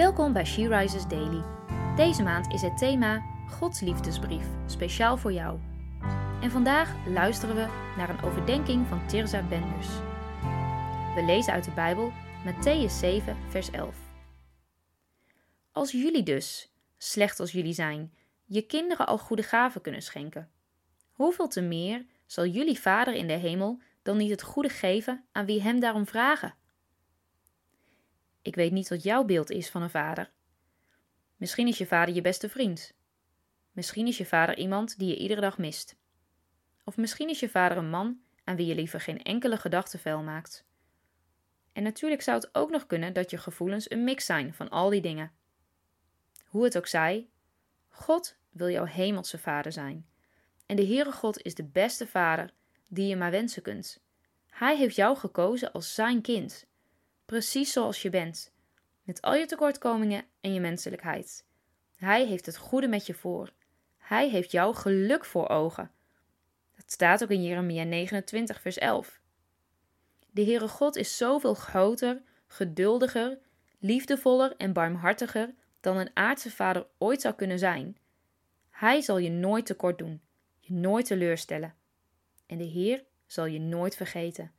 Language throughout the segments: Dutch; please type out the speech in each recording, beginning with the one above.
Welkom bij She Rises Daily. Deze maand is het thema Gods liefdesbrief, speciaal voor jou. En vandaag luisteren we naar een overdenking van Tirza Benders. We lezen uit de Bijbel Matthäus 7, vers 11. Als jullie dus, slecht als jullie zijn, je kinderen al goede gaven kunnen schenken, hoeveel te meer zal jullie Vader in de hemel dan niet het goede geven aan wie hem daarom vragen? Ik weet niet wat jouw beeld is van een vader. Misschien is je vader je beste vriend. Misschien is je vader iemand die je iedere dag mist. Of misschien is je vader een man aan wie je liever geen enkele gedachte vuil maakt. En natuurlijk zou het ook nog kunnen dat je gevoelens een mix zijn van al die dingen. Hoe het ook zij, God wil jouw hemelse vader zijn. En de Heere God is de beste vader die je maar wensen kunt. Hij heeft jou gekozen als zijn kind precies zoals je bent, met al je tekortkomingen en je menselijkheid. Hij heeft het goede met je voor. Hij heeft jouw geluk voor ogen. Dat staat ook in Jeremia 29, vers 11. De Heere God is zoveel groter, geduldiger, liefdevoller en barmhartiger dan een aardse vader ooit zou kunnen zijn. Hij zal je nooit tekort doen, je nooit teleurstellen. En de Heer zal je nooit vergeten.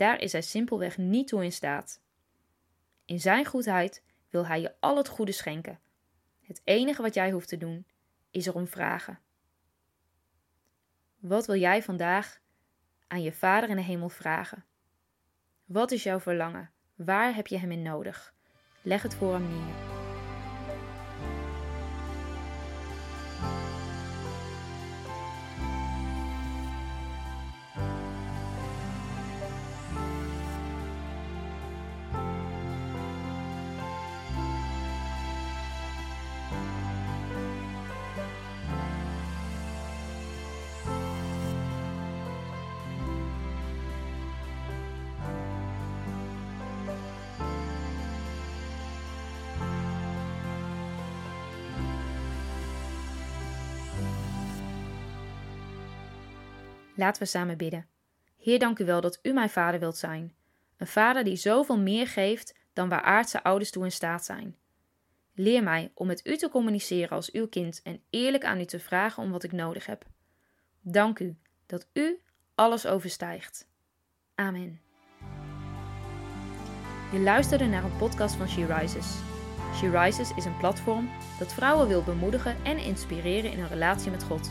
Daar is hij simpelweg niet toe in staat. In zijn goedheid wil hij je al het goede schenken. Het enige wat jij hoeft te doen is erom vragen. Wat wil jij vandaag aan je Vader in de hemel vragen? Wat is jouw verlangen? Waar heb je hem in nodig? Leg het voor hem neer. Laten we samen bidden. Heer, dank u wel dat u mijn vader wilt zijn. Een vader die zoveel meer geeft dan waar aardse ouders toe in staat zijn. Leer mij om met u te communiceren als uw kind en eerlijk aan u te vragen om wat ik nodig heb. Dank u dat u alles overstijgt. Amen. Je luisterde naar een podcast van She Rises. She Rises is een platform dat vrouwen wil bemoedigen en inspireren in hun relatie met God.